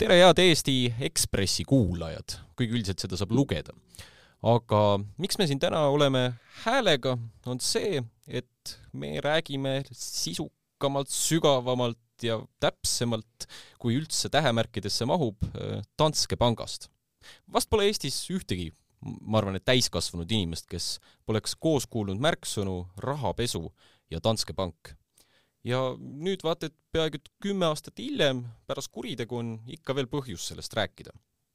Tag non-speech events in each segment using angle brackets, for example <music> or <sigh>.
tere, head Eesti Ekspressi kuulajad, kuigi üldiselt seda saab lugeda. aga miks me siin täna oleme häälega, on see, et me räägime sisukamalt, sügavamalt ja täpsemalt, kui üldse tähemärkidesse mahub, Danske pangast. vast pole Eestis ühtegi, ma arvan, et täiskasvanud inimest, kes poleks koos kuulnud märksõnu rahapesu ja Danske pank ja nüüd vaata, et peaaegu kümme aastat hiljem, pärast kuritegu, on ikka veel põhjust sellest rääkida.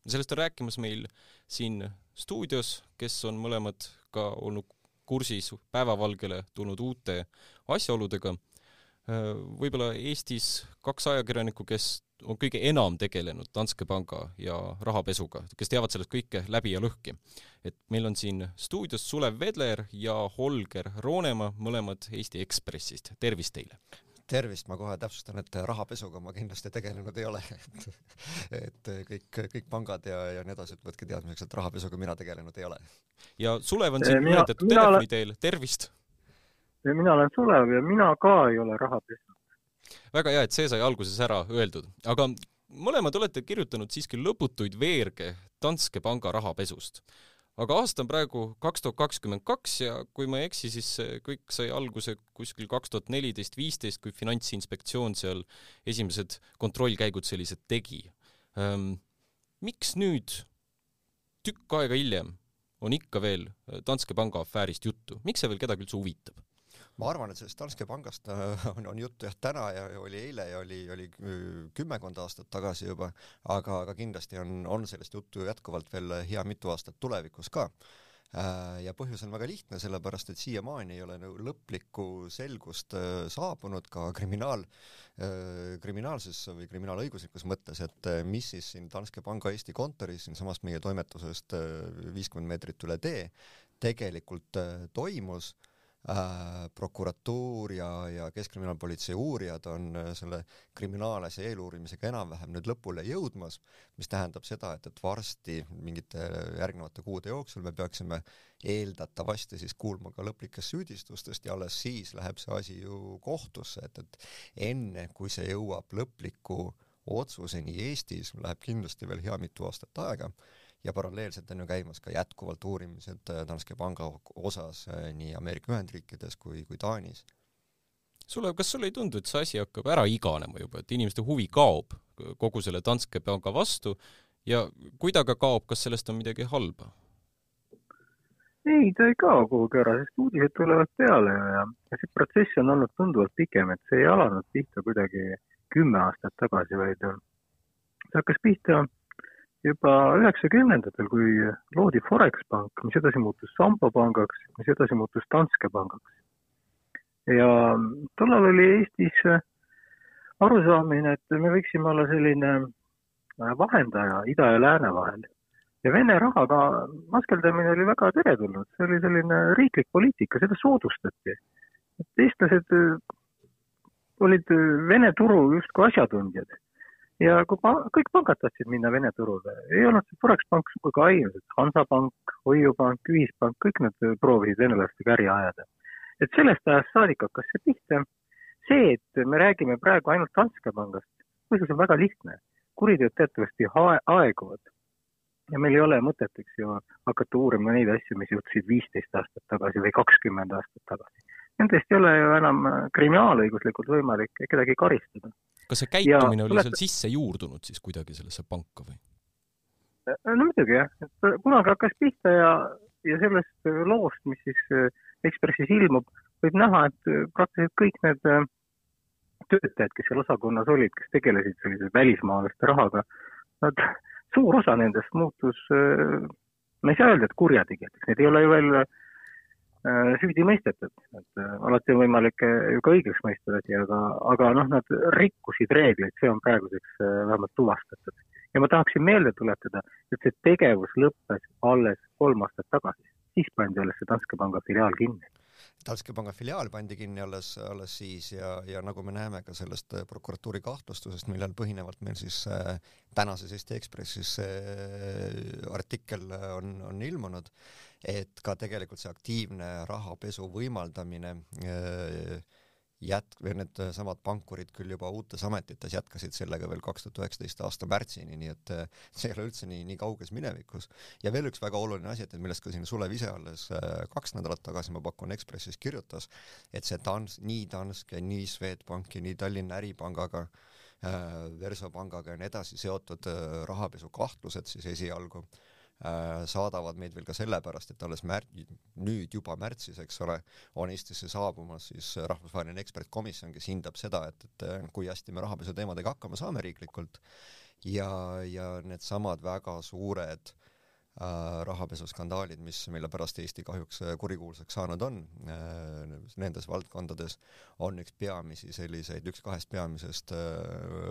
sellest on rääkimas meil siin stuudios, kes on mõlemad ka olnud kursis päevavalgele tulnud uute asjaoludega. Võib-olla Eestis kaks ajakirjanikku, kes on kõige enam tegelenud Danske panga ja rahapesuga, kes teavad sellest kõike läbi ja lõhki. et meil on siin stuudios Sulev Vedler ja Holger Roonemaa, mõlemad Eesti Ekspressist, tervist teile! tervist, ma kohe täpsustan, et rahapesuga ma kindlasti tegelenud ei ole <laughs> et et kõik, kõik pangad ja, ja nii edasi, et võtke teadmiseks, et rahapesuga mina tegelenud ei ole. ja Sulev on siin ühendatud telefoni teel, tervist! Mina olen Sulev ja mina ka ei ole raha pesnud väga hea, et see sai alguses ära öeldud, aga mõlemad olete kirjutanud siiski lõputuid veerge Danske panga rahapesust. aga aasta on praegu kaks tuhat kakskümmend kaks ja kui ma ei eksi, siis kõik sai alguse kuskil kaks tuhat neliteist, viisteist, kui Finantsinspektsioon seal esimesed kontrollkäigud sellised tegi ähm,. miks nüüd, tükk aega hiljem, on ikka veel Danske panga afäärist juttu, miks see veel kedagi üldse huvitab? Ma arvan, et sellest Danske pangast äh, on, on juttu jah täna ja oli eile ja oli, oli kümmekond aastat tagasi juba, aga, aga kindlasti on, on sellest juttu jätkuvalt veel hea mitu aastat tulevikus ka. Äh, ja põhjus on väga lihtne, sellepärast et siiamaani ei ole nagu lõplikku selgust äh, saabunud ka kriminaal, kriminaalses või kriminaalõiguslikus mõttes, et mis siis siin Danske panga Eesti kontoris siinsamas meie toimetusest viiskümmend meetrit üle tee tegelikult toimus. äh, prokuratuur ja, ja Keskkriminaalpolitsei uurijad on äh, selle kriminaalasja eeluurimisega enam-vähem nüüd lõpule jõudmas, mis tähendab seda, et, et varsti mingite järgnevate kuude jooksul me peaksime eeldatavasti siis kuulma ka lõplikest süüdistustest ja alles siis läheb see asi ju kohtusse, et, et enne kui see jõuab lõpliku otsuseni Eestis, läheb kindlasti veel hea mitu aastat aega ja paralleelselt on ju käimas ka jätkuvalt uurimised äh, Danske panga osas äh, nii Ameerika Ühendriikides kui, kui Taanis. sulle, kas sulle ei tundu, et see asi hakkab ära iganema juba, et inimeste huvi kaob kogu selle Danske panga vastu ja kui ta ka kaob, kas sellest on midagi halba? ei, ta ei kao kuhugi ära, sest uudised tulevad peale ja, ja see protsess on olnud tunduvalt pikem, et see ei alanud pihta kuidagi kümme aastat tagasi, vaid see hakkas pihta juba üheksakümnendatel, kui loodi Forex pank, mis edasi muutus Sampo pangaks, mis edasi muutus Danske pangaks. ja tollal oli Eestis arusaamine, et me võiksime olla selline vahendaja ida ja lääne vahel. ja Vene rahaga maskeldamine oli väga teretulnud, see oli selline riiklik poliitika, seda soodustati. et eestlased olid Vene turu justkui asjatundjad ja kui pa-, kõik pangad tahtsid minna Vene turule, ei olnud see Forex pank sugugi ainus, et Hansapank, Hoiupank, Ühispank, kõik nad proovisid venelastega äri ajada. et sellest ajast saadik hakkas see pihta. see, et me räägime praegu ainult Danske pangast, põhjus on väga lihtne. kuriteod teatavasti aeguvad ja meil ei ole mõtet, eks ju, hakata uurima neid asju, mis juhtusid viisteist aastat tagasi või kakskümmend aastat tagasi. Nendest ei ole ju enam kriminaalõiguslikult võimalik kedagi karistada kas see käitumine ja, oli seal sisse juurdunud siis kuidagi sellesse panka või? no muidugi jah, et kunagi hakkas pihta ja, ja sellest loost, mis siis äh, Ekspressis ilmub, võib näha, et äh, praktiliselt kõik need äh, töötajad, kes seal osakonnas olid, kes tegelesid sellise välismaalaste rahaga, nad, suur osa nendest muutus, ma ei saa öelda, et kurjategijateks, need ei ole ju veel Äh, süüdi mõistetud, et äh, alati on võimalik äh, ju ka õigeks mõista asi, aga, aga noh, nad rikkusid reegleid, see on praeguseks vähemalt tuvastatud. ja ma tahaksin meelde tuletada, et see tegevus lõppes alles kolm aastat tagasi, siis pandi alles see Danske panga filiaal kinni Danske panga filiaal pandi kinni alles, alles siis ja, ja nagu me näeme ka sellest prokuratuuri kahtlustusest, millel põhinevalt meil siis äh, tänases Eesti Ekspressis äh, artikkel on, on ilmunud äh,, et ka tegelikult see aktiivne rahapesu võimaldamine äh, jät-, või needsamad pankurid küll juba uutes ametites jätkasid sellega veel kaks tuhat üheksateist aasta märtsini, nii et see ei ole üldse nii, nii kauges minevikus. ja veel üks väga oluline asi, et millest ka siin Sulev ise alles kaks nädalat tagasi, ma pakun, Ekspressis kirjutas, et see Dans-, nii Danske, nii Swedbanki, nii Tallinna Äripangaga Versopangaga ja nii edasi seotud rahapesukahtlused siis esialgu äh, Äh, saadavad meid veel ka sellepärast, et alles mär-, nüüd juba märtsis, eks ole, on Eestisse saabumas siis rahvusvaheline ekspertkomisjon, kes hindab seda, et, et kui hästi me rahapesu teemadega hakkama saame riiklikult. Ja, ja needsamad väga suured Äh, rahapesuskandaalid, mis, mille pärast Eesti kahjuks äh, kurikuulsaks saanud on, äh, nendes valdkondades on üks peamisi selliseid, üks kahest peamisest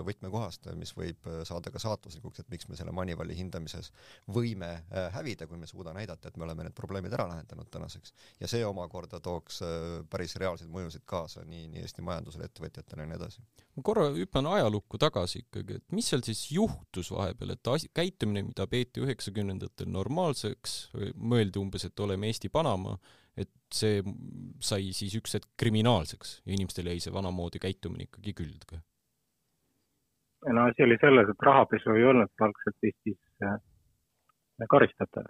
võtmekohast, mis võib saada ka saatuslikuks, et miks me selle Moneyvali hindamises võime hävida, kui me ei suuda näidata, et me oleme need probleemid ära lahendanud tänaseks. ja see omakorda tooks päris reaalseid mõjusid kaasa nii, nii Eesti majandusele, ettevõtjatele ja nii edasi. ma korra hüppan ajalukku tagasi ikkagi, et mis seal siis juhtus vahepeal, et asi, käitumine, mida peeti üheksakümnendatel normaalseks, mõeldi umbes, et oleme Eesti Panama, et see sai siis üks hetk kriminaalseks ja inimestel jäi see vanamoodi käitumine ikkagi külge? no asi oli selles, et rahapesu ei olnud algselt Eestis äh, karistatav.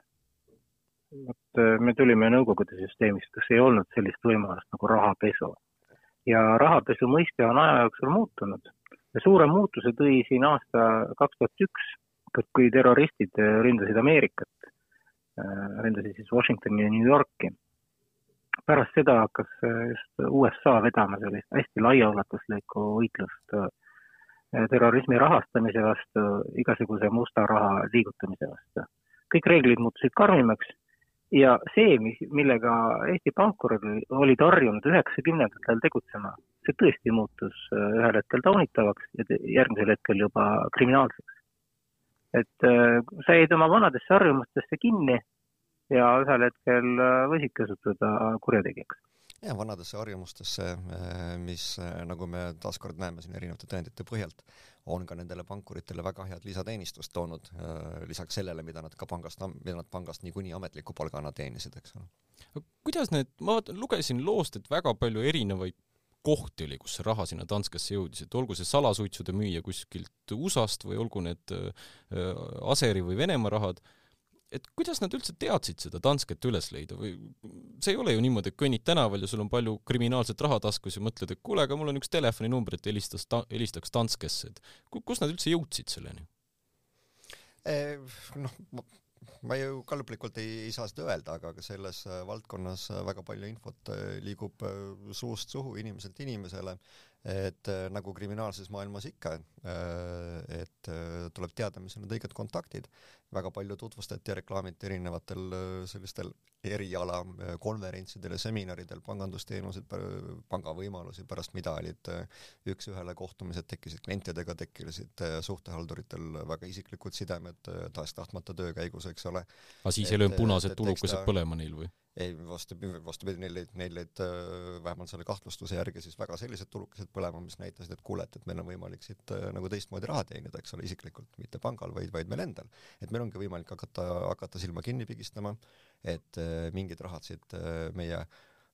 et äh, me tulime Nõukogude süsteemist, kus ei olnud sellist võimalust nagu rahapesu. ja rahapesu mõiste on aja jooksul muutunud ja suure muutuse tõi siin aasta kaks tuhat üks, kui terroristid ründasid Ameerikat Äh, lendasid siis Washingtoni ja New Yorki. pärast seda hakkas äh, just USA vedama sellist hästi laiaulatuslikku võitlust äh, terrorismi rahastamise vastu, igasuguse musta raha liigutamise vastu. kõik reeglid muutusid karmimaks ja see, mis, millega Eesti pankurid olid harjunud üheksakümnendatel tegutsema, see tõesti muutus ühel hetkel taunitavaks ja järgmisel hetkel juba kriminaalseks et äh, sa jäid oma vanadesse harjumustesse kinni ja ühel hetkel äh, võisidki osutuda kurjategijaks. ja vanadesse harjumustesse, äh, mis nagu me taaskord näeme siin erinevate tõendite põhjalt, on ka nendele pankuritele väga head lisateenistust toonud, lisaks sellele, mida nad ka pangast, mida nad pangast niikuinii ametliku palgana teenisid, eks ole. kuidas need, ma lugesin loost, et väga palju erinevaid kohti oli, kus see raha sinna Danskesse jõudis, et olgu see salasuitsude müüja kuskilt USA-st või olgu need äh, Aseri või Venemaa rahad, et kuidas nad üldse teadsid seda Dansket üles leida või see ei ole ju niimoodi, et kõnnid tänaval ja sul on palju kriminaalset raha taskus ja mõtled, et kuule, aga mul on üks telefoninumber, et helistas ta-, helistaks Danskesse, et kus nad üldse jõudsid selleni? Eh, noh, ma ju ka lõplikult ei, ei saa seda öelda, aga selles äh, valdkonnas äh, väga palju infot äh, liigub suust suhu, inimeselt inimesele, et nagu kriminaalses maailmas ikka, et tuleb teada, mis on need õiged kontaktid. Väga palju tutvustati ja reklaamiti erinevatel sellistel eriala konverentsidel ja seminaridel pangandusteenused, pangavõimalusi, pärast mida olid üks-ühele kohtumised, tekkisid klientidega, tekkisid suhtehalduritel väga isiklikud sidemed tahes-tahtmata töö käigus, eks ole. aga siis ei löönud punased tulukesed põlema neil või? ei, vastupidi, vastupidi, neil olid, neil olid vähemalt selle kahtlustuse järgi siis väga sellised tulukesed põlema, mis näitasid, et kuule, et, et meil on võimalik siit nagu teistmoodi raha teenida, eks ole, isiklikult, mitte pangal, vaid, vaid meil endal. et meil ongi võimalik hakata, hakata silma kinni pigistama et äh, mingid rahad siit äh, meie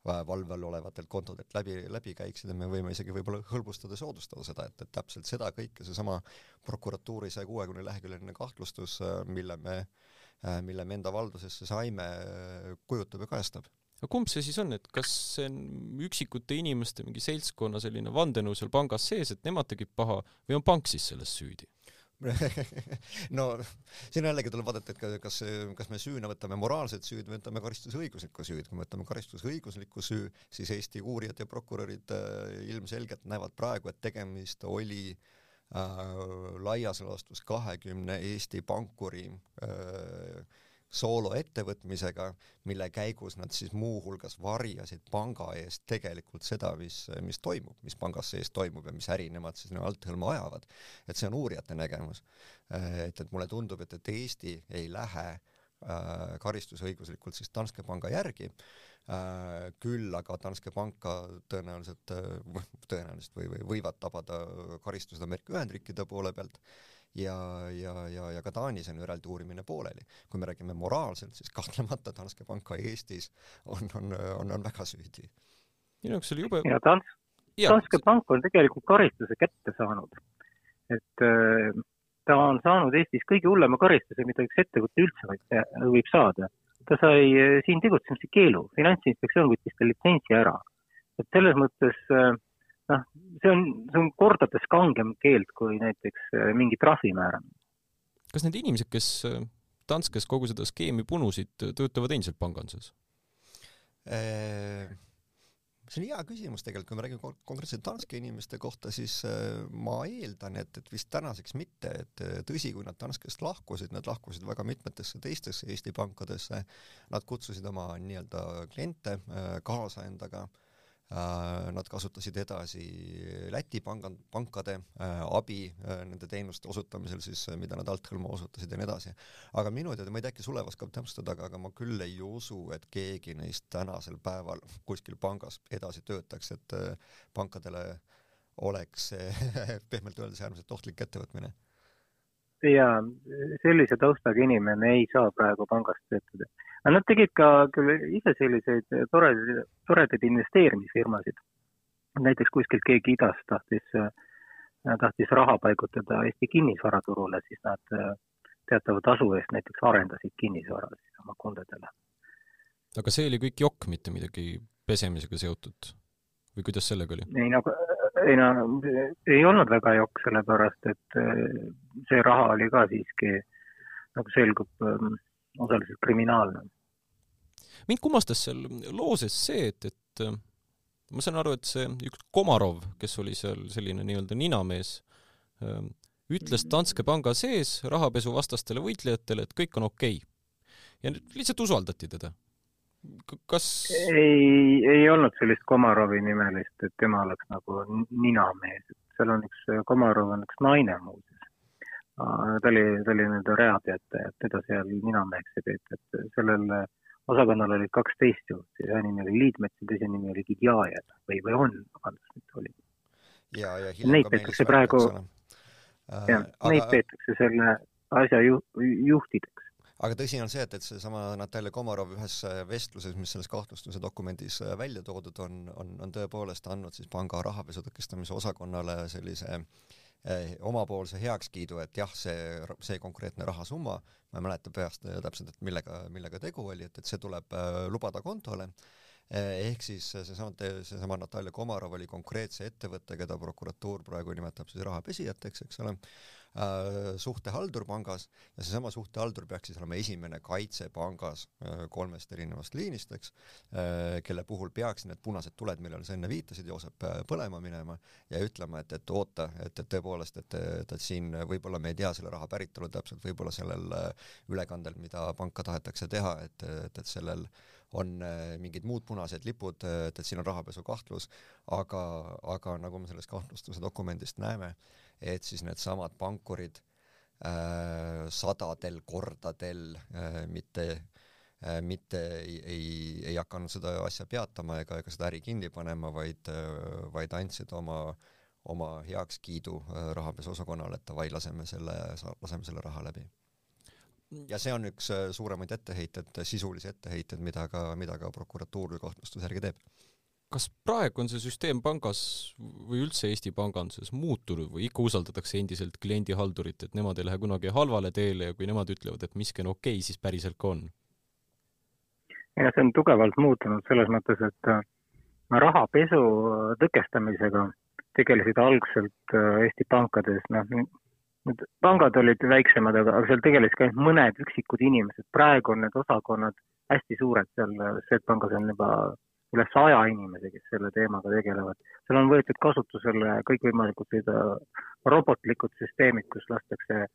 valve all olevatelt kontodelt läbi, läbi käiksid ja me võime isegi võib-olla hõlbustada, soodustada seda, et, et täpselt seda kõike, seesama prokuratuuri saja kuuekümne leheküljeline kahtlustus, äh, mille me, mille me enda valdusesse saime, kujutab ja kajastab aga kumb see siis on, et kas see on üksikute inimeste mingi seltskonna selline vandenõu seal pangas sees, et nemad tegid paha või on pank siis selles süüdi? <laughs> no siin jällegi tuleb vaadata, et kas, kas me süüna võtame moraalset süüd või võtame karistusõiguslikku süüd. kui me võtame karistusõiguslikku süü, siis Eesti uurijad ja prokurörid äh, ilmselgelt näevad praegu, et tegemist oli äh, laias laastus kahekümne Eesti pankuri äh, sooloettevõtmisega, mille käigus nad siis muuhulgas varjasid panga eest tegelikult seda, mis, mis toimub, mis pangas sees toimub ja mis äri nemad siis nagu althõlma ajavad. et see on uurijate nägemus. et, et mulle tundub, et, et Eesti ei lähe äh, karistusõiguslikult siis Danske panga järgi äh,, küll aga Danske panka tõenäoliselt äh,, tõenäoliselt või, või võivad tabada karistused Ameerika Ühendriikide poole pealt ja, ja, ja, ja ka Taanis on eraldi uurimine pooleli. kui me räägime moraalselt, siis kahtlemata Danske Bank ka Eestis on, on, on, on väga süüdi. minu jaoks oli jube ja Dans-, Danske Pank on tegelikult karistuse kätte saanud. et äh, ta on saanud Eestis kõige hullema karistuse, mida üks ettevõte üldse võib, võib saada. ta sai äh, siin tegutsemise keelu, Finantsinspektsioon võttis ta litsentsi ära. et selles mõttes äh, noh, see on, see on kordades kangem keeld kui näiteks mingi trahvi määramine. kas need inimesed, kes Danskes kogu seda skeemi punusid, töötavad endiselt panganduses? see on hea küsimus tegelikult, kui me räägime konkreetselt Danske inimeste kohta, siis äh, ma eeldan, et, et vist tänaseks mitte, et äh, tõsi, kui nad Danskest lahkusid, nad lahkusid väga mitmetesse teistesse Eesti pankadesse, nad kutsusid oma nii-öelda kliente äh, kaasa endaga Äh, nad kasutasid edasi Läti panga, pankade äh, abi äh, nende teenuste osutamisel siis, mida nad althõlma osutasid ja nii edasi. aga minu teada, ma ei tea, äkki Sulev oskab täpsustada, aga, aga ma küll ei usu, et keegi neist tänasel päeval kuskil pangas edasi töötaks, et pankadele oleks <laughs> pehmelt öeldes äärmiselt ohtlik ettevõtmine. ja sellise taustaga inimene ei saa praegu pangas töötada aga nad tegid ka küll ise selliseid toredaid, toredaid investeerimisfirmasid. näiteks kuskilt keegi idast tahtis, tahtis raha paigutada Eesti kinnisvaraturule, siis nad teatava tasu eest näiteks arendasid kinnisvara siis oma kundadele. aga see oli kõik jokk, mitte midagi pesemisega seotud? või kuidas sellega oli? ei no, ei no ei olnud väga jokk, sellepärast et see raha oli ka siiski, nagu selgub, osaliselt kriminaalne. Mind kummastas seal loo sees see, et, et äh, ma saan aru, et see üks Komarov, kes oli seal selline nii-öelda ninamees, äh, ütles Danske panga sees rahapesuvastastele võitlejatele, et kõik on okei. Okay.. ja lihtsalt usaldati teda. kas ei, ei olnud sellist Komarovi nimelist, et tema oleks nagu ninamees, et seal on üks, Komarov on üks naine muuseas. Ta oli, ta oli nii-öelda reateataja, et teda seal ninameheks ei peeta, et sellel osakonnal olid kaks teist juhti, ühe nimi oli Liidmets ja teise nimi oli Gidjajev või, või on, vabandust, nüüd oli. Neid peetakse praegu, äh, jah, neid peetakse selle asja ju, juhtideks. Aga tõsi on see, et, et seesama Natalja Komarov ühes vestluses, mis selles kahtlustuse dokumendis välja toodud on, on, on tõepoolest andnud siis panga rahapesu tõkestamise osakonnale sellise äh, omapoolse heakskiidu, et jah, see, see konkreetne rahasumma, ma ei mäleta peast eh, täpselt, et millega, millega tegu oli, et, et see tuleb äh, lubada kontole. Eh, ehk siis seesama, seesama Natalja Komarov oli konkreetse ettevõtte, keda prokuratuur praegu nimetab siis rahapesijateks, eks ole, suhtehaldur pangas ja seesama suhtehaldur peaks siis olema esimene kaitse pangas äh, kolmest erinevast liinist, eks, äh, kelle puhul peaks need punased tuled, millele sa enne viitasid, Joosep, põlema minema ja ütlema, et, et oota, et, et tõepoolest, et, et, et siin võib-olla me ei tea selle raha päritolu täpselt, võib-olla sellel ülekandel, mida panka tahetakse teha, et, et, et sellel on mingid muud punased lipud, et, et siin on rahapesu kahtlus, aga, aga nagu me sellest kahtlustuse dokumendist näeme, et siis needsamad pankurid äh, sadadel kordadel äh, mitte äh, mitte ei, ei, ei hakanud seda asja peatama ega, ega seda äri kinni panema, vaid äh,, vaid andsid oma, oma heakskiidu äh, rahapesuosakonnale, et davai, laseme selle, laseme selle raha läbi. Ja see on üks äh, suuremaid etteheiteid, sisulisi etteheiteid, mida ka, mida ka prokuratuur kahtlustuse järgi teeb kas praegu on see süsteem pangas või üldse Eesti panganduses muutunud või ikka usaldatakse endiselt kliendihaldurit, et nemad ei lähe kunagi halvale teele ja kui nemad ütlevad, et miski on okei okay,, siis päriselt ka on? jah, see on tugevalt muutunud selles mõttes, et äh, rahapesu tõkestamisega tegelesid algselt äh, Eesti pankades, noh, need pangad olid väiksemad, aga seal tegelesid ka mõned üksikud inimesed, praegu on need osakonnad hästi suured, seal. Swedbankis on juba üle saja inimese, kes selle teemaga tegelevad. seal on võetud kasutusele kõikvõimalikud robotlikud süsteemid, kus lastakse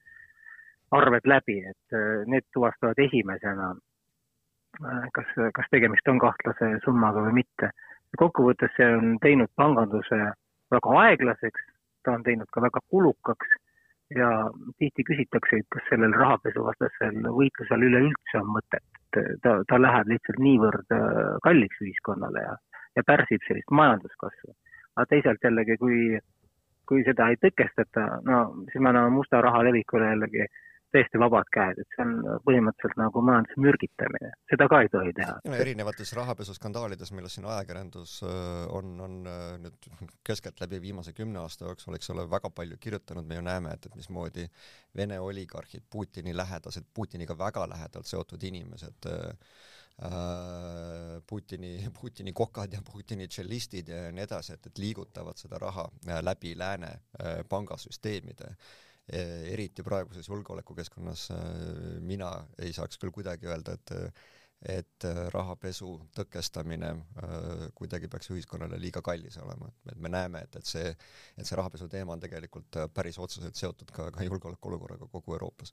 arved läbi, et äh, need tuvastavad esimesena, äh, kas, kas tegemist on kahtlase summaga või mitte. kokkuvõttes see on teinud panganduse väga aeglaseks, ta on teinud ka väga kulukaks ja tihti küsitakse, et kas sellel rahapesuvastasel võitlusel üleüldse on mõtet ta, ta läheb lihtsalt niivõrd äh, kalliks ühiskonnale ja, ja pärsib sellist majanduskasvu. aga teisalt jällegi, kui, kui seda ei tõkestata, no siis me anname musta raha levikule jällegi täiesti vabad käed, et see on põhimõtteliselt nagu majanduse mürgitamine, seda ka ei tohi teha. erinevates rahapesuskandaalides, millest siin ajakirjandus äh, on, on äh, nüüd keskeltläbi viimase kümne aasta jooksul, eks ole, väga palju kirjutanud, me ju näeme, et, et mismoodi Vene oligarhid, Putini lähedased, Putiniga väga lähedalt seotud inimesed äh, Putini, Putini kokad ja Putini tšellistid ja nii edasi, et, et liigutavad seda raha läbi lääne pangasüsteemide Eh, eriti praeguses julgeolekukeskkonnas eh, mina ei saaks küll kuidagi öelda, et et eh, rahapesu tõkestamine kuidagi peaks ühiskonnale liiga kallis olema, et me näeme, et, et see, et see rahapesu teema on tegelikult päris otseselt seotud ka, ka julgeolekuolukorraga kogu Euroopas.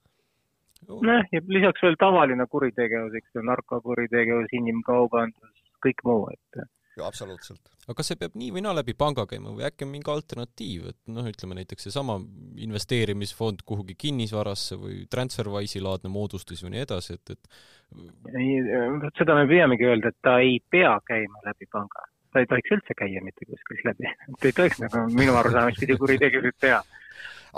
Nojah, ja lisaks veel tavaline kuritegevus, eks ju, narkokuritegevus, inimkaubandus, kõik muu, et absoluutselt. aga kas see peab nii või naa läbi panga käima või äkki on mingi alternatiiv, et noh, ütleme näiteks seesama investeerimisfond kuhugi kinnisvarasse või Transferwise'i laadne moodustus või nii edasi, et, et ei, seda me püüamegi öelda, et ta ei pea käima läbi panga. ta ei tohiks üldse käia mitte kuskilt läbi. <laughs> ta ei tohiks nagu minu arusaamist pidi kuritegevust teha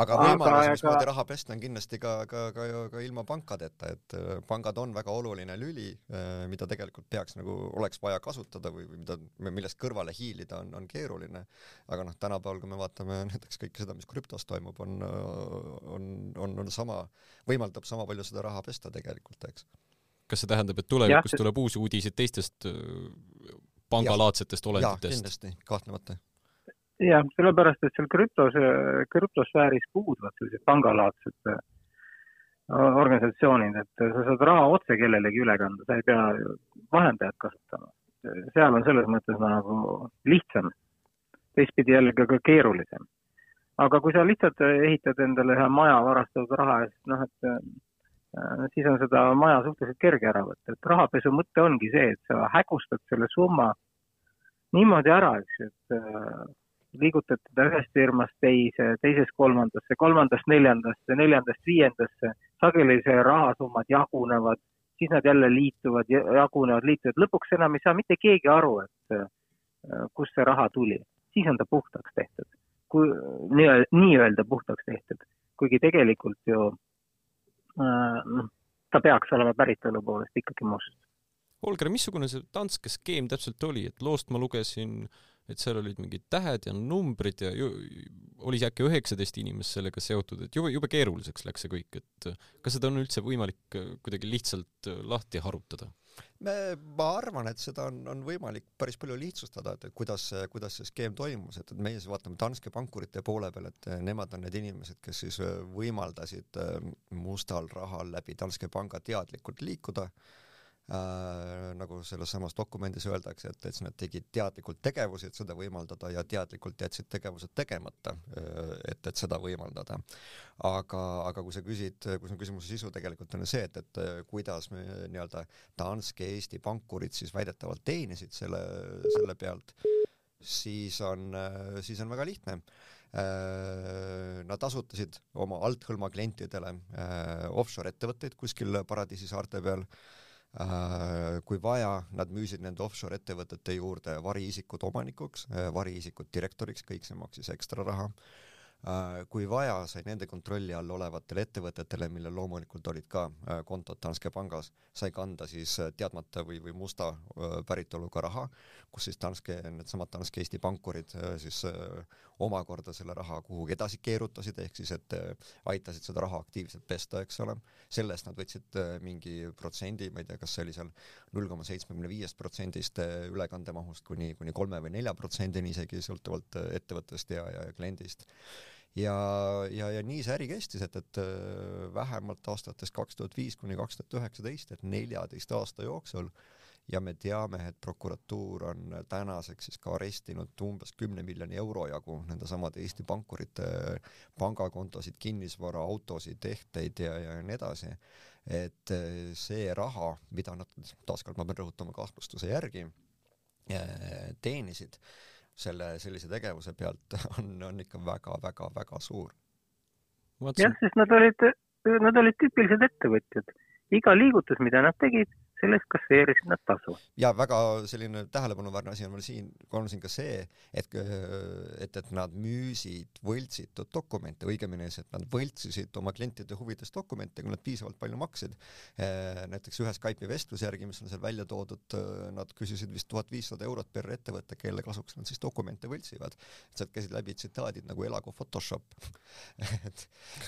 aga võimalus, mismoodi raha pesta, on kindlasti ka, ka, ka, ka ilma pankadeta, et äh, pangad on väga oluline lüli, äh, mida tegelikult peaks nagu, oleks vaja kasutada või, või mida, millest kõrvale hiilida on, on keeruline. aga noh, tänapäeval, kui me vaatame <laughs> näiteks kõike seda, mis krüptos toimub, on, on, on, on sama, võimaldab sama palju seda raha pesta tegelikult, eks. kas see tähendab, et tulevikus ja, tuleb uusi uudiseid teistest äh, pangalaadsetest olenditest? kindlasti, kahtlemata jah, sellepärast, et seal krüptos, krüptosfääris puuduvad sellised pangalaadsed äh, organisatsioonid, et sa saad raha otse kellelegi üle kanda, sa ei pea vahendajat kasutama. seal on selles mõttes nagu lihtsam, teistpidi jällegi ka keerulisem. aga kui sa lihtsalt ehitad endale ühe maja varastatud raha eest, noh, et äh, siis on seda maja suhteliselt kerge ära võtta, et rahapesu mõte ongi see, et sa hägustad selle summa niimoodi ära, eks ju, et liigutad teda ühest firmast teise, teisest kolmandasse, kolmandast neljandasse, neljandast viiendasse, sageli see rahasummad jagunevad, siis nad jälle liituvad, jagunevad, liituvad, lõpuks enam ei saa mitte keegi aru, et äh, kust see raha tuli, siis on ta puhtaks tehtud, kui nii-öelda, puhtaks tehtud, kuigi tegelikult ju äh, ta peaks olema päritolu poolest ikkagi must. Holger, missugune see Danske skeem täpselt oli, et loost ma lugesin äh, et seal olid mingid tähed ja numbrid ja ju, oli äkki üheksateist inimest sellega seotud, et jube, jube keeruliseks läks see kõik, et kas seda on üldse võimalik äh, kuidagi lihtsalt äh, lahti harutada? ma arvan, et seda on, on võimalik päris palju lihtsustada, et kuidas, kuidas see skeem toimus, et, et meie siis vaatame Danske pankurite poole peal, et nemad on need inimesed, kes siis äh, võimaldasid mustal rahal läbi Danske panga teadlikult liikuda äh, äh, nagu selles samas dokumendis öeldakse, et, et nad tegid teadlikult tegevusi, et seda võimaldada ja teadlikult jätsid tegevused tegemata, äh, et, et seda võimaldada. aga, aga kui sa küsid, kui su küsimuse sisu tegelikult on see, et, et äh, kuidas me nii-öelda Danske Eesti pankurid siis väidetavalt teenisid selle, selle pealt, siis on, äh, siis on väga lihtne Nad asutasid oma althõlma klientidele offshore ettevõtteid kuskil paradiisi saarte peal Äh, kui vaja, nad müüsid nende offshore ettevõtete juurde variisikud omanikuks, äh, variisikud direktoriks, kõik see maksis ekstra raha. Äh, kui vaja, sai nende kontrolli all olevatele ettevõtetele, millel loomulikult olid ka äh, kontod Danske pangas, sai kanda siis äh, teadmata või, või musta päritoluga raha, kus siis Danske, needsamad Danske Eesti pankurid siis omakorda selle raha kuhugi edasi keerutasid, ehk siis et aitasid seda raha aktiivselt pesta, eks ole. selle eest nad võtsid mingi protsendi, ma ei tea, kas see oli seal null koma seitsmekümne viiest protsendist ülekandemahust kuni, kuni kolme või nelja protsendini isegi, sõltuvalt ettevõttest ja, ja kliendist ja, ja, ja nii see äri kestis, et, et äh, vähemalt aastatest kaks tuhat viis kuni kaks tuhat üheksateist, et neljateist aasta jooksul ja me teame, et prokuratuur on tänaseks siis ka arestinud umbes kümne miljoni euro jagu nendesamade Eesti pankurite pangakontosid, kinnisvara, autosid, tehteid ja, ja nii edasi. et äh, see raha, mida nad, taaskord ma pean rõhutama kahtlustuse järgi, äh, teenisid selle sellise tegevuse pealt <laughs> on, on ikka väga-väga-väga suur. jah, sest nad olid, nad olid tüüpilised ettevõtjad. iga liigutus, mida nad tegid, selle eest kasseerisid nad tasu. ja väga selline tähelepanuväärne asi on veel siin, on siin ka see, et, et, et nad müüsid võltsitud dokumente, õigemini see, et nad võltsisid oma klientide huvides dokumente, kui nad piisavalt palju maksid. Eh, näiteks ühe Skype'i vestluse järgi, mis on seal välja toodud, eh, nad küsisid vist tuhat viissada eurot per ettevõte, kelle kasuks nad siis dokumente võltsivad. sealt käisid läbi tsitaadid nagu elagu Photoshop <laughs> et,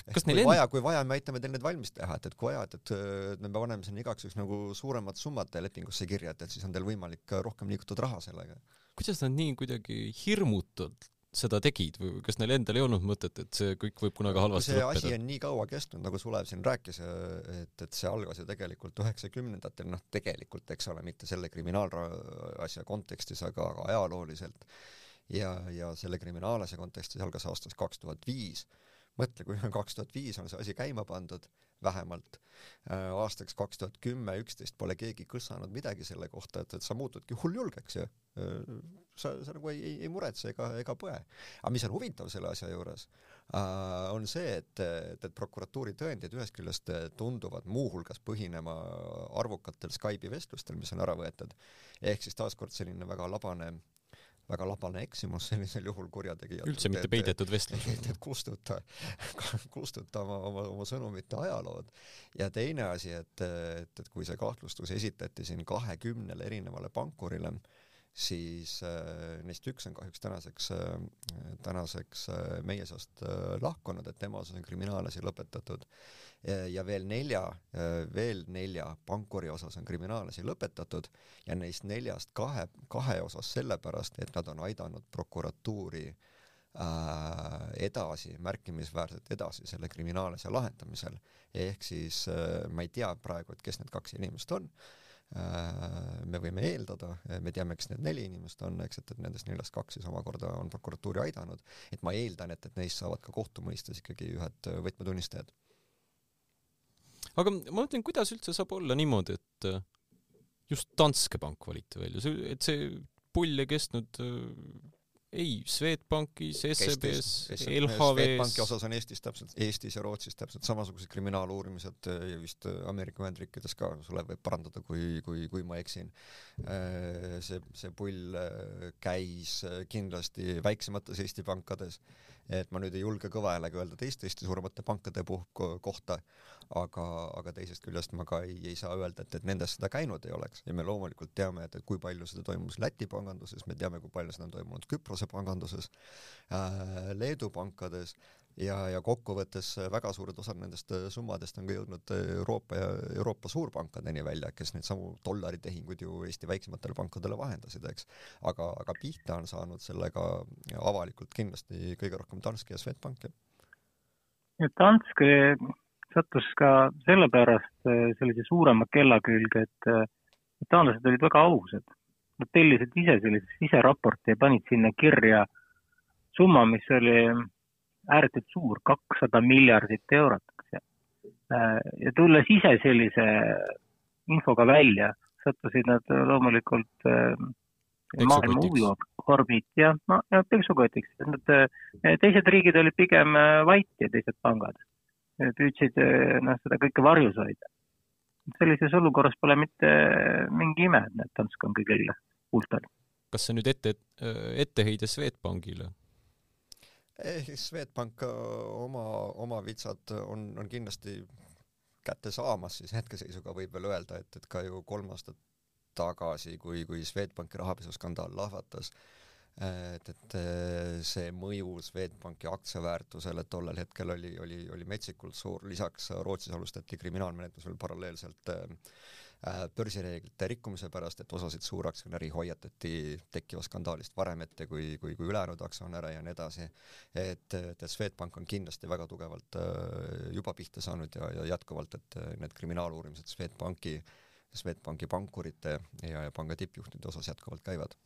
et kui vaja, kui vaja, me aitame teil need valmis teha, et, et kui vaja, et, et me paneme sinna igaks juhuks nagu suuremad summad lepingusse kirja, et, et siis on teil võimalik rohkem liigutada raha sellega. kuidas nad nii kuidagi hirmutult seda tegid või kas neil endal ei olnud mõtet, et see kõik võib kunagi halvasti lõppeda? see asi on nii kaua kestnud, nagu Sulev siin rääkis, et, et see algas ju tegelikult üheksakümnendatel, noh tegelikult, eks ole, mitte selle kriminaalasja kontekstis, aga, aga ajalooliselt. ja, ja selle kriminaalasja kontekstis algas aastast kaks tuhat viis. mõtle, kui kaks tuhat viis on see asi käima pandud vähemalt äh, aastaks kaks tuhat kümme, üksteist pole keegi kõssanud midagi selle kohta, et, et sa muutudki hulljulgeks ja äh, sa, sa nagu ei, ei, ei muretse ega, ega põe. aga mis on huvitav selle asja juures äh,, on see, et, et, et prokuratuuri tõendid ühest küljest tunduvad muuhulgas põhinema arvukatel Skype'i vestlustel, mis on ära võetud, ehk siis taaskord selline väga labane väga labane eksimus sellisel juhul kurjategijal. üldse mitte peidetud vestlus. <laughs> et, et kustuta, <laughs> kustuta oma, oma, oma sõnumite ajalood. ja teine asi, et, et, et kui see kahtlustus esitati siin kahekümnele erinevale pankurile, siis äh, neist üks on kahjuks tänaseks äh,, tänaseks äh, meie seast äh, lahkunud, et tema osas on kriminaalasi lõpetatud ja veel nelja, veel nelja pankuri osas on kriminaalasi lõpetatud ja neist neljast kahe, kahe osas sellepärast, et nad on aidanud prokuratuuri äh, edasi, märkimisväärselt edasi selle kriminaalasja lahendamisel. ehk siis äh, ma ei tea praegu, et kes need kaks inimest on äh,, me võime eeldada, me teame, kes need neli inimest on, eks, et, et nendest neljast kaks siis omakorda on prokuratuuri aidanud, et ma eeldan, et, et neist saavad ka kohtumõistes ikkagi ühed võtmetunnistajad. Aga ma mõtlen, kuidas üldse saab olla niimoodi, et äh, just Danske Bank valiti välja, see, et see pull ei kestnud äh, ei, Swedbankis, SEB-s, LHV-s. Swedbanki osas on Eestis täpselt, Eestis ja Rootsis täpselt samasugused kriminaaluurimised äh, ja vist Ameerika Ühendriikides ka, Sulev võib parandada, kui, kui, kui ma eksin. see, see pull käis kindlasti väiksemates Eesti pankades et ma nüüd ei julge kõva häälega öelda teiste Eesti suuremate pankade puh-, kohta, aga, aga teisest küljest ma ka ei, ei saa öelda, et, et nendes seda käinud ei oleks. Ja me loomulikult teame, et, et kui palju seda toimus Läti panganduses, me teame, kui palju seda on toimunud Küprose panganduses äh,, Leedu pankades ja, ja kokkuvõttes väga suured osad nendest äh, summadest on ka jõudnud äh, Euroopa ja Euroopa suurpankadeni välja, kes neid samu dollaritehinguid ju Eesti väiksematele pankadele vahendasid, eks. aga, aga pihta on saanud sellega avalikult kindlasti kõige rohkem Danske ja Swedbank, jah. Danske sattus ka sellepärast äh, sellise suurema kella külge, et taanlased olid väga ausad. Nad tellisid ise sellise siseraporti ja panid sinna kirja summa, mis oli ääretult suur, kakssada miljardit eurot, eks ju. Äh, ja tulles ise sellise infoga välja, sattusid nad loomulikult äh, maailma huviorbiit ja, ja peksukotiks. Nad, äh, teised riigid olid pigem vait ja teised pangad püüdsid noh, seda kõike varjus hoida. sellises olukorras pole mitte mingi ime, et Danske on kõigil huultel. kas see nüüd ette, etteheide Swedbankile? Ehk Swedbank oma, oma vitsad on, on kindlasti kätte saamas, siis hetkeseisuga võib veel öelda, et, et ka ju kolm aastat tagasi, kui, kui Swedbanki rahapesuskandaal lahvatas, et, et see mõju Swedbanki aktsiaväärtusele tollel hetkel oli, oli, oli metsikult suur, lisaks Rootsis alustati kriminaalmenetlus veel paralleelselt äh, Äh, börsireeglite rikkumise pärast, et osasid suuraktsionäri hoiatati tekkivast skandaalist varem ette kui, kui, kui ülejäänud aktsionäre ja nii edasi. et, et Swedbank on kindlasti väga tugevalt äh, juba pihta saanud ja, ja jätkuvalt, et äh, need kriminaaluurimised Swedbanki, Swedbanki pankurite ja, ja panga tippjuhtide osas jätkuvalt käivad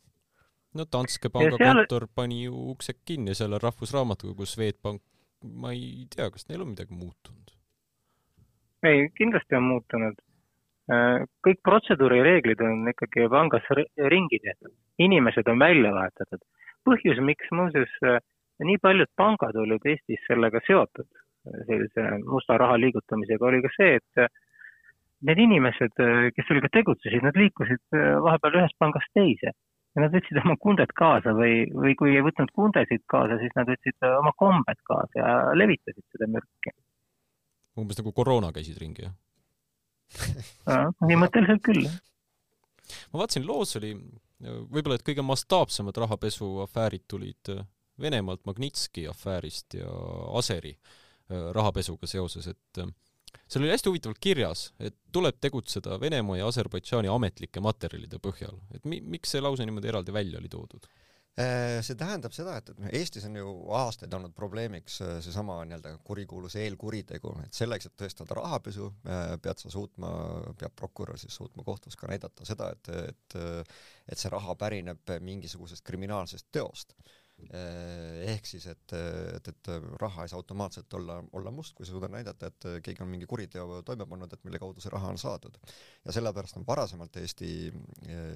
no Danske panga seal... kontor pani ju uksed kinni selle Rahvusraamatukogu Swedbank, ma ei tea, kas neil on midagi muutunud? ei, kindlasti on muutunud. Äh, kõik protseduurireeglid on ikkagi pangas ringi tehtud, inimesed on välja vahetatud. põhjus, miks muuseas äh, nii paljud pangad olid Eestis sellega seotud, sellise musta raha liigutamisega, oli ka see, et need inimesed, kes sellega tegutsesid, nad liikusid vahepeal ühest pangast teise ja nad võtsid oma kunded kaasa või, või kui ei võtnud kundesid kaasa, siis nad võtsid oma kombed kaasa ja levitasid seda mürki. umbes nagu koroona käisid ringi, jah? Põhimõtteliselt küll. ma vaatasin, loos oli võib-olla, et kõige mastaapsemad rahapesuafäärid tulid Venemaalt Magnitski afäärist ja Aseri rahapesuga seoses, et seal oli hästi huvitavalt kirjas, et tuleb tegutseda Venemaa ja Aserbaidžaani ametlike materjalide põhjal, et mi-, miks see lause niimoodi eraldi välja oli toodud? Äh, see tähendab seda, et, et Eestis on ju aastaid olnud probleemiks äh, seesama nii-öelda kurikuulus eelkuritegu, et selleks, et tõestada rahapesu, äh, pead sa suutma, peab prokurör siis suutma kohtus ka näidata seda, et, et et see raha pärineb mingisugusest kriminaalsest teost ehk siis, et, et, et raha ei saa automaatselt olla, olla must, kui sa suudad näidata, et keegi on mingi kuriteo toime pannud, et mille kaudu see raha on saadud. ja sellepärast on varasemalt Eesti,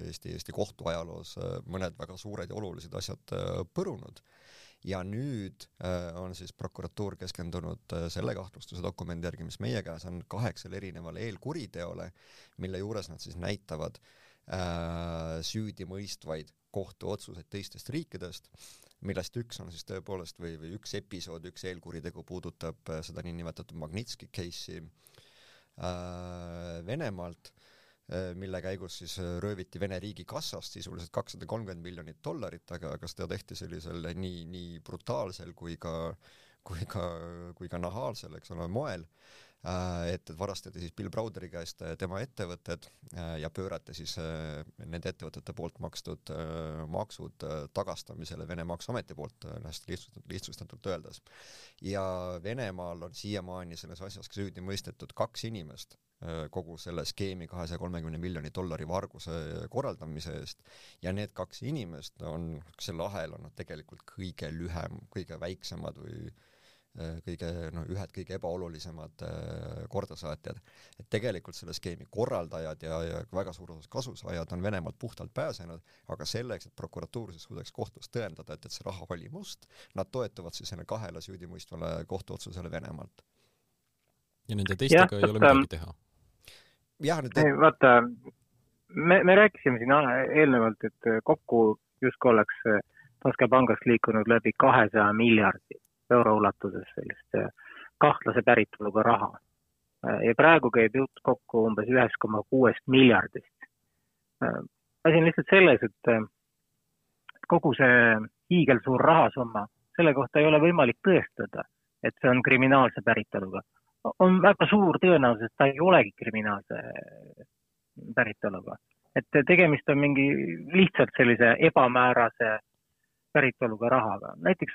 Eesti, Eesti kohtuajaloos mõned väga suured ja olulised asjad äh, põrunud ja nüüd äh, on siis prokuratuur keskendunud äh, selle kahtlustuse dokumendi järgi, mis meie käes on, kaheksale erinevale eelkuriteole, mille juures nad siis näitavad äh, süüdimõistvaid kohtuotsuseid teistest riikidest millest üks on siis tõepoolest või, või üks episood, üks eelkuritegu puudutab äh, seda niinimetatud Magnitski case'i äh, Venemaalt äh,, mille käigus siis äh, rööviti Vene riigi kassast sisuliselt kakssada kolmkümmend miljonit dollarit, aga, aga seda tehti sellisel nii, nii brutaalsel kui ka, kui ka, kui ka nahaalsel, eks ole, moel et, et varastati siis Bill Browderi käest äh, tema ettevõtted äh, ja pöörati siis nende ettevõtete poolt makstud maksud tagastamisele Vene Maksuameti poolt, hästi lihtsustatult, lihtsustatult öeldes. ja Venemaal on siiamaani selles asjas süüdi mõistetud kaks inimest kogu selle skeemi kahesaja kolmekümne miljoni dollari varguse korraldamise eest ja need kaks inimest on selle ahelana tegelikult kõige lühem, kõige väiksemad või Äh, kõige noh, ühed kõige ebaolulisemad äh, kordasaatjad. et tegelikult selle skeemi korraldajad ja, ja väga suur osas kasusaajad on Venemaalt puhtalt pääsenud, aga selleks, et prokuratuur siis suudaks kohtus tõendada, et, et see raha oli must, nad toetuvad siis selle kahele süüdimõistvale kohtuotsusele Venemaalt. ja nende teistega ja, ei ole midagi teha? jah, nüüd ei, vaata, me, me rääkisime siin eelnevalt, et kokku justkui oleks Danske pangast liikunud läbi kahesaja miljardi euro ulatuses sellist äh, kahtlase päritoluga raha. Äh, ja praegu käib jutt kokku umbes ühest koma kuuest miljardist. Äh, asi on lihtsalt selles, et kogu see hiigelsuur rahasumma, selle kohta ei ole võimalik tõestada, et see on kriminaalse päritoluga. on väga suur tõenäosus, et ta ei olegi kriminaalse päritoluga. et tegemist on mingi lihtsalt sellise ebamäärase päritoluga rahaga. näiteks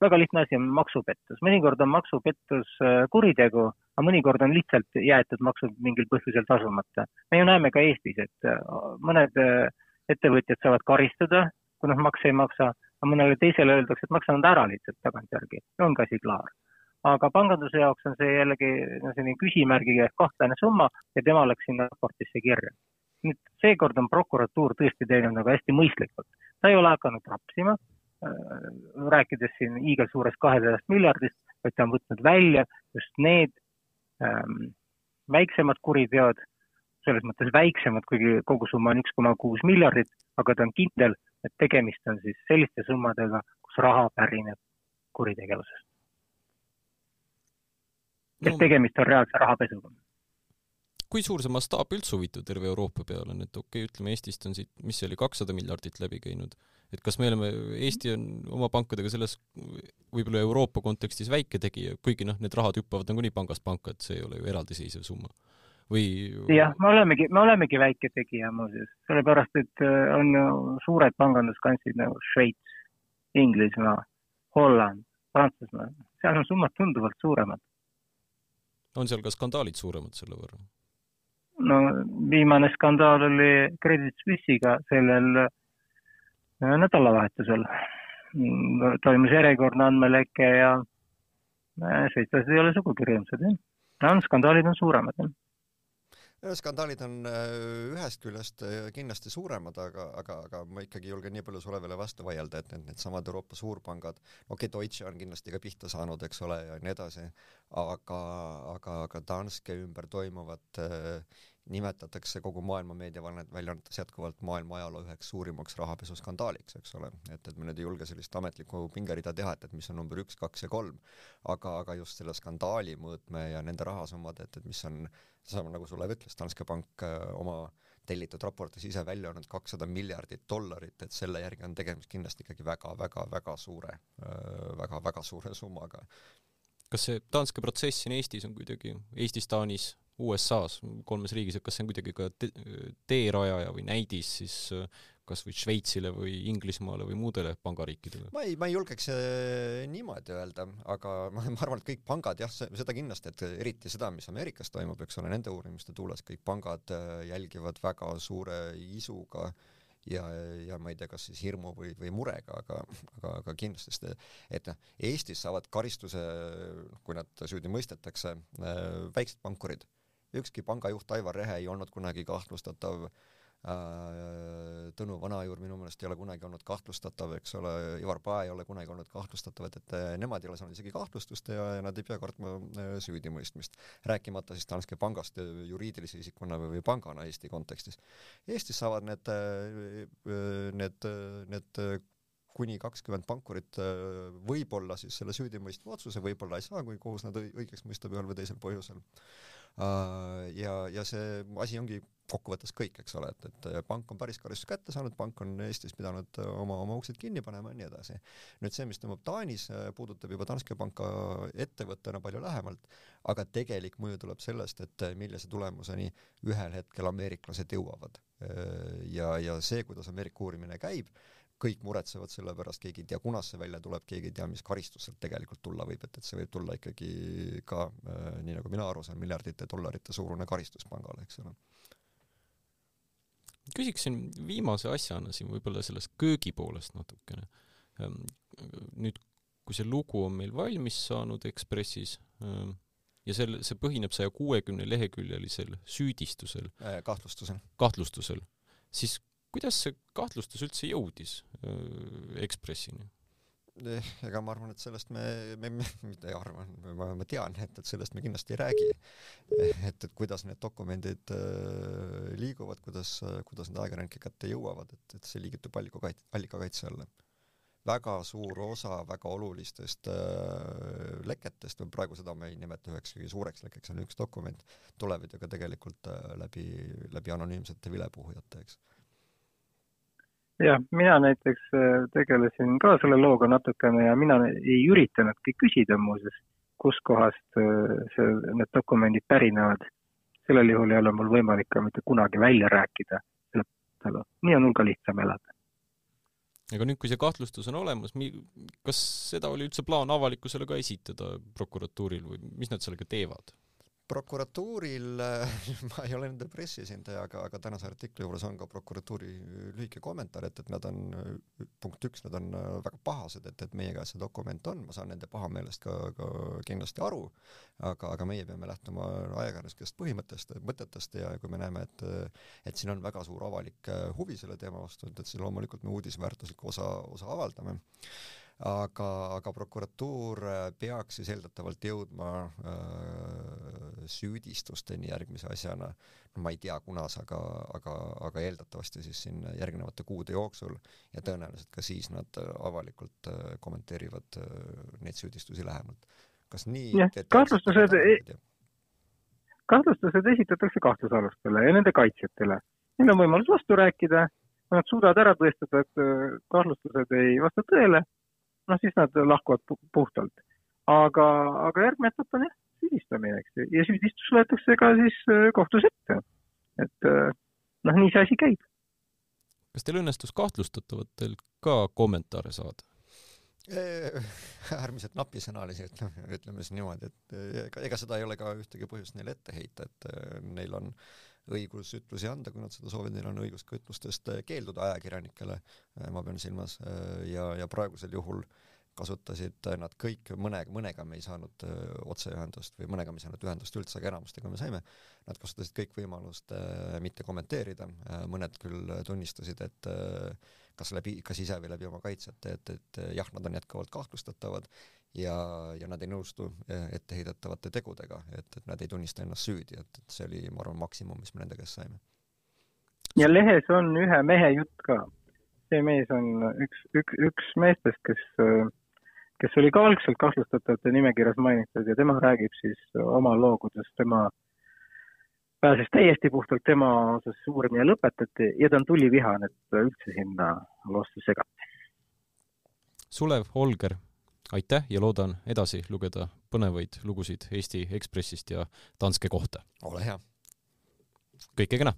väga lihtne asi on maksupettus, mõnikord on maksupettus äh, kuritegu, aga mõnikord on lihtsalt jäetud maksud mingil põhjusel tasumata. me ju näeme ka Eestis, et äh, mõned äh, ettevõtjad saavad karistada, kui nad makse ei maksa, aga mõnele teisele öeldakse, et maksa nad ära lihtsalt tagantjärgi, ongi asi klaar. aga panganduse jaoks on see jällegi no selline küsimärgiga ehk kahtlane summa ja tema läks sinna raportisse kirja. nüüd seekord on prokuratuur tõesti teinud nagu hästi mõistlikult, ta ei ole hakanud rapsima rääkides siin hiigelsuurest kahesajast miljardist, vaid ta on võtnud välja just need ähm, väiksemad kuriteod, selles mõttes väiksemad, kuigi kogusumma on üks koma kuus miljardit, aga ta on kindel, et tegemist on siis selliste summadega, kus raha pärineb kuritegevusest. et tegemist on reaalse rahapesuga. Kui suur see mastaap üldse huvitav terve Euroopa peale? On, et okei okay,, ütleme Eestist on siit, mis see oli, kakssada miljardit läbi käinud, et kas me oleme, Eesti on oma pankadega selles võib-olla Euroopa kontekstis väike tegija, kuigi noh, need rahad hüppavad nagunii pangast panka, et see ei ole ju eraldiseisev summa või? jah, me olemegi, me olemegi väike tegija muuseas, sellepärast et äh, on ju suured panganduskansid nagu Šveits, Inglismaa, Holland, Prantsusmaa, seal on summad tunduvalt suuremad. on seal ka skandaalid suuremad selle võrra? no viimane skandaal oli Credit Suisse'iga sellel nädalavahetusel. Mm, toimus järjekordne andmeleke ja äh, šveitslased ei ole sugugi rõõmsad, jah. skandaalid on suuremad, jah skandaalid on ühest küljest kindlasti suuremad, aga, aga, aga ma ikkagi julgen nii palju veel vastu vaielda, et need needsamad Euroopa suurpangad, okei okay,, Deutsche on kindlasti ka pihta saanud, eks ole, ja nii edasi, aga, aga, aga Danske ümber toimuvat äh, nimetatakse kogu maailma meediaväljaannetes jätkuvalt maailma ajaloo üheks suurimaks rahapesuskandaaliks, eks ole, et, et me nüüd ei julge sellist ametlikku pingerida teha, et, et mis on number üks, kaks ja kolm, aga, aga just selle skandaali mõõtme ja nende rahasummad, et, et mis on, seesama nagu Sulev ütles, Danske Bank äh, oma tellitud raportis ise välja öelnud kakssada miljardit dollarit, et selle järgi on tegemist kindlasti ikkagi väga-väga-väga suure väga,, väga-väga suure summaga. kas see Danske protsess siin Eestis on kuidagi, Eestis, Taanis USA-s, kolmes riigis, et kas see on kuidagi ka te teerajaja või näidis siis äh, kas või Šveitsile või Inglismaale või muudele pangariikidele? ma ei, ma ei julgeks äh, niimoodi öelda, aga ma, <laughs> ma arvan, et kõik pangad jah, seda kindlasti, et eriti seda, mis Ameerikas toimub, eks ole, nende uurimiste tuules kõik pangad äh, jälgivad väga suure isuga ja, ja ma ei tea, kas siis hirmu või, või murega, aga, aga, aga kindlasti seda, et noh, Eestis saavad karistuse, kui nad süüdi mõistetakse, väiksed pankurid ükski pangajuht Aivar Rehe ei olnud kunagi kahtlustatav äh, Tõnu Vanajuur minu meelest ei ole kunagi olnud kahtlustatav, eks ole, Ivar Pae ei ole kunagi olnud kahtlustatav, et, et nemad ei ole saanud isegi kahtlustust ja, ja nad ei pea kartma äh, süüdimõistmist. rääkimata siis Danske pangast juriidilise isikuna või, või pangana Eesti kontekstis. Eestis saavad need, äh, need, need kuni kakskümmend pankurit võib-olla siis selle süüdimõistva otsuse, võib-olla ei saa, kui kohus nad õigeks mõistab ühel või teisel põhjusel Äh, ja, ja see asi ongi kokkuvõttes kõik, eks ole, et, et pank on päris karistuse kätte saanud, pank on Eestis pidanud oma, oma uksed kinni panema ja nii edasi. nüüd see, mis toimub Taanis, puudutab juba Danske panka ettevõttena palju lähemalt, aga tegelik mõju tuleb sellest, et millise tulemuseni ühel hetkel ameeriklased jõuavad. ja, ja see, kuidas Ameerika uurimine käib, kõik muretsevad selle pärast, keegi ei tea, kunas see välja tuleb, keegi ei tea, mis karistus sealt tegelikult tulla võib, et, et see võib tulla ikkagi ka äh,, nii nagu mina aru saan, miljardite dollarite suurune karistus pangale, eks ole. küsiksin viimase asjana siin võib-olla sellest köögi poolest natukene. Ähm, nüüd, kui see lugu on meil valmis saanud Ekspressis ähm, ja selle, see põhineb saja kuuekümne leheküljelisel süüdistusel äh,, kahtlustusel, kahtlustusel, siis kuidas see kahtlustus üldse jõudis äh, Ekspressini? Eh, ega ma arvan, et sellest me, me, me, mitte ei arva, ma, ma tean, et, et sellest me kindlasti ei räägi. et, et kuidas need dokumendid äh, liiguvad, kuidas, kuidas need ajakirjanike kätte jõuavad, et, et see liigitub allikakait-, allikakaitse alla. väga suur osa väga olulistest äh, leketest, või praegu seda me ei nimeta üheks kõige suureks lekkeks, on üks dokument, tulevad ju ka tegelikult äh, läbi, läbi anonüümsete vilepuhujate, eks jah, mina näiteks äh, tegelesin ka selle looga natukene ja mina ei üritanudki küsida muuseas, kuskohast äh, see, need dokumendid pärinevad. sellel juhul ei ole mul võimalik ka mitte kunagi välja rääkida, nii on mul ka lihtsam elada. aga nüüd, kui see kahtlustus on olemas, kas seda oli üldse plaan avalikkusele ka esitada prokuratuuril või mis nad sellega teevad? Prokuratuuril, <laughs> ma ei ole nende pressiesindaja, aga, aga tänase artikli juures on ka prokuratuuri lühike kommentaar, et, et nad on, punkt üks, nad on väga pahased, et, et meie käes see dokument on, ma saan nende pahameelest ka, ka kindlasti aru, aga, aga meie peame lähtuma ajakirjanduslikest põhimõttest, mõtetest ja kui me näeme, et et siin on väga suur avalik huvi selle teema vastu, et, et siis loomulikult me uudisväärtuslikku osa, osa avaldame. Aga, aga prokuratuur peaks siis eeldatavalt jõudma äh, süüdistusteni järgmise asjana, no ma ei tea, kunas, aga, aga, aga eeldatavasti siis siin järgnevate kuude jooksul ja tõenäoliselt ka siis nad äh, avalikult äh, kommenteerivad äh, neid süüdistusi lähemalt. kas nii? kahtlustused, kahtlustused esitatakse kahtlusalustele ja nende kaitsjatele. Neil on võimalus vastu rääkida, kui nad suudavad ära tõestada, et kahtlustused ei vasta tõele noh, siis nad lahkuvad puhtalt. aga, aga järgmine etapp on jah, süüdistamine, eks ju, ja süüdistus võetakse ka siis äh, kohtus ette. et äh, noh, nii see asi käib. kas teil õnnestus kahtlustatavatel ka kommentaare saada? äärmiselt napisõnalised, noh, ütleme siis niimoodi, et ega, ega seda ei ole ka ühtegi põhjust neile ette heita, et äh, neil on õigus ütlusi anda, kui nad seda soovivad, neil on õigus ka ütlustest keelduda ajakirjanikele, ma pean silmas, ja, ja praegusel juhul kasutasid nad kõik, mõne, mõnega me ei saanud otseühendust või mõnega me ei saanud ühendust üldse, aga enamustega me saime. Nad kasutasid kõik võimalust mitte kommenteerida, mõned küll tunnistasid, et kas läbi, kas ise või läbi oma kaitsjate, et, et jah, nad on jätkuvalt kahtlustatavad ja, ja nad ei nõustu etteheidetavate tegudega, et, et nad ei tunnista ennast süüdi, et, et see oli, ma arvan, maksimum, mis me nende käest saime ja lehes on ühe mehe jutt ka. see mees on üks, üks, üks meestest, kes, kes oli ka algselt kahtlustatavate nimekirjas mainitud ja tema räägib siis oma loo, kuidas tema pääses täiesti puhtalt tema osas uurimine lõpetati ja ta on tulivihane, et üldse sinna loosse segati. Sulev Holger, aitäh ja loodan edasi lugeda põnevaid lugusid Eesti Ekspressist ja Danske kohta. ole hea! kõike kena!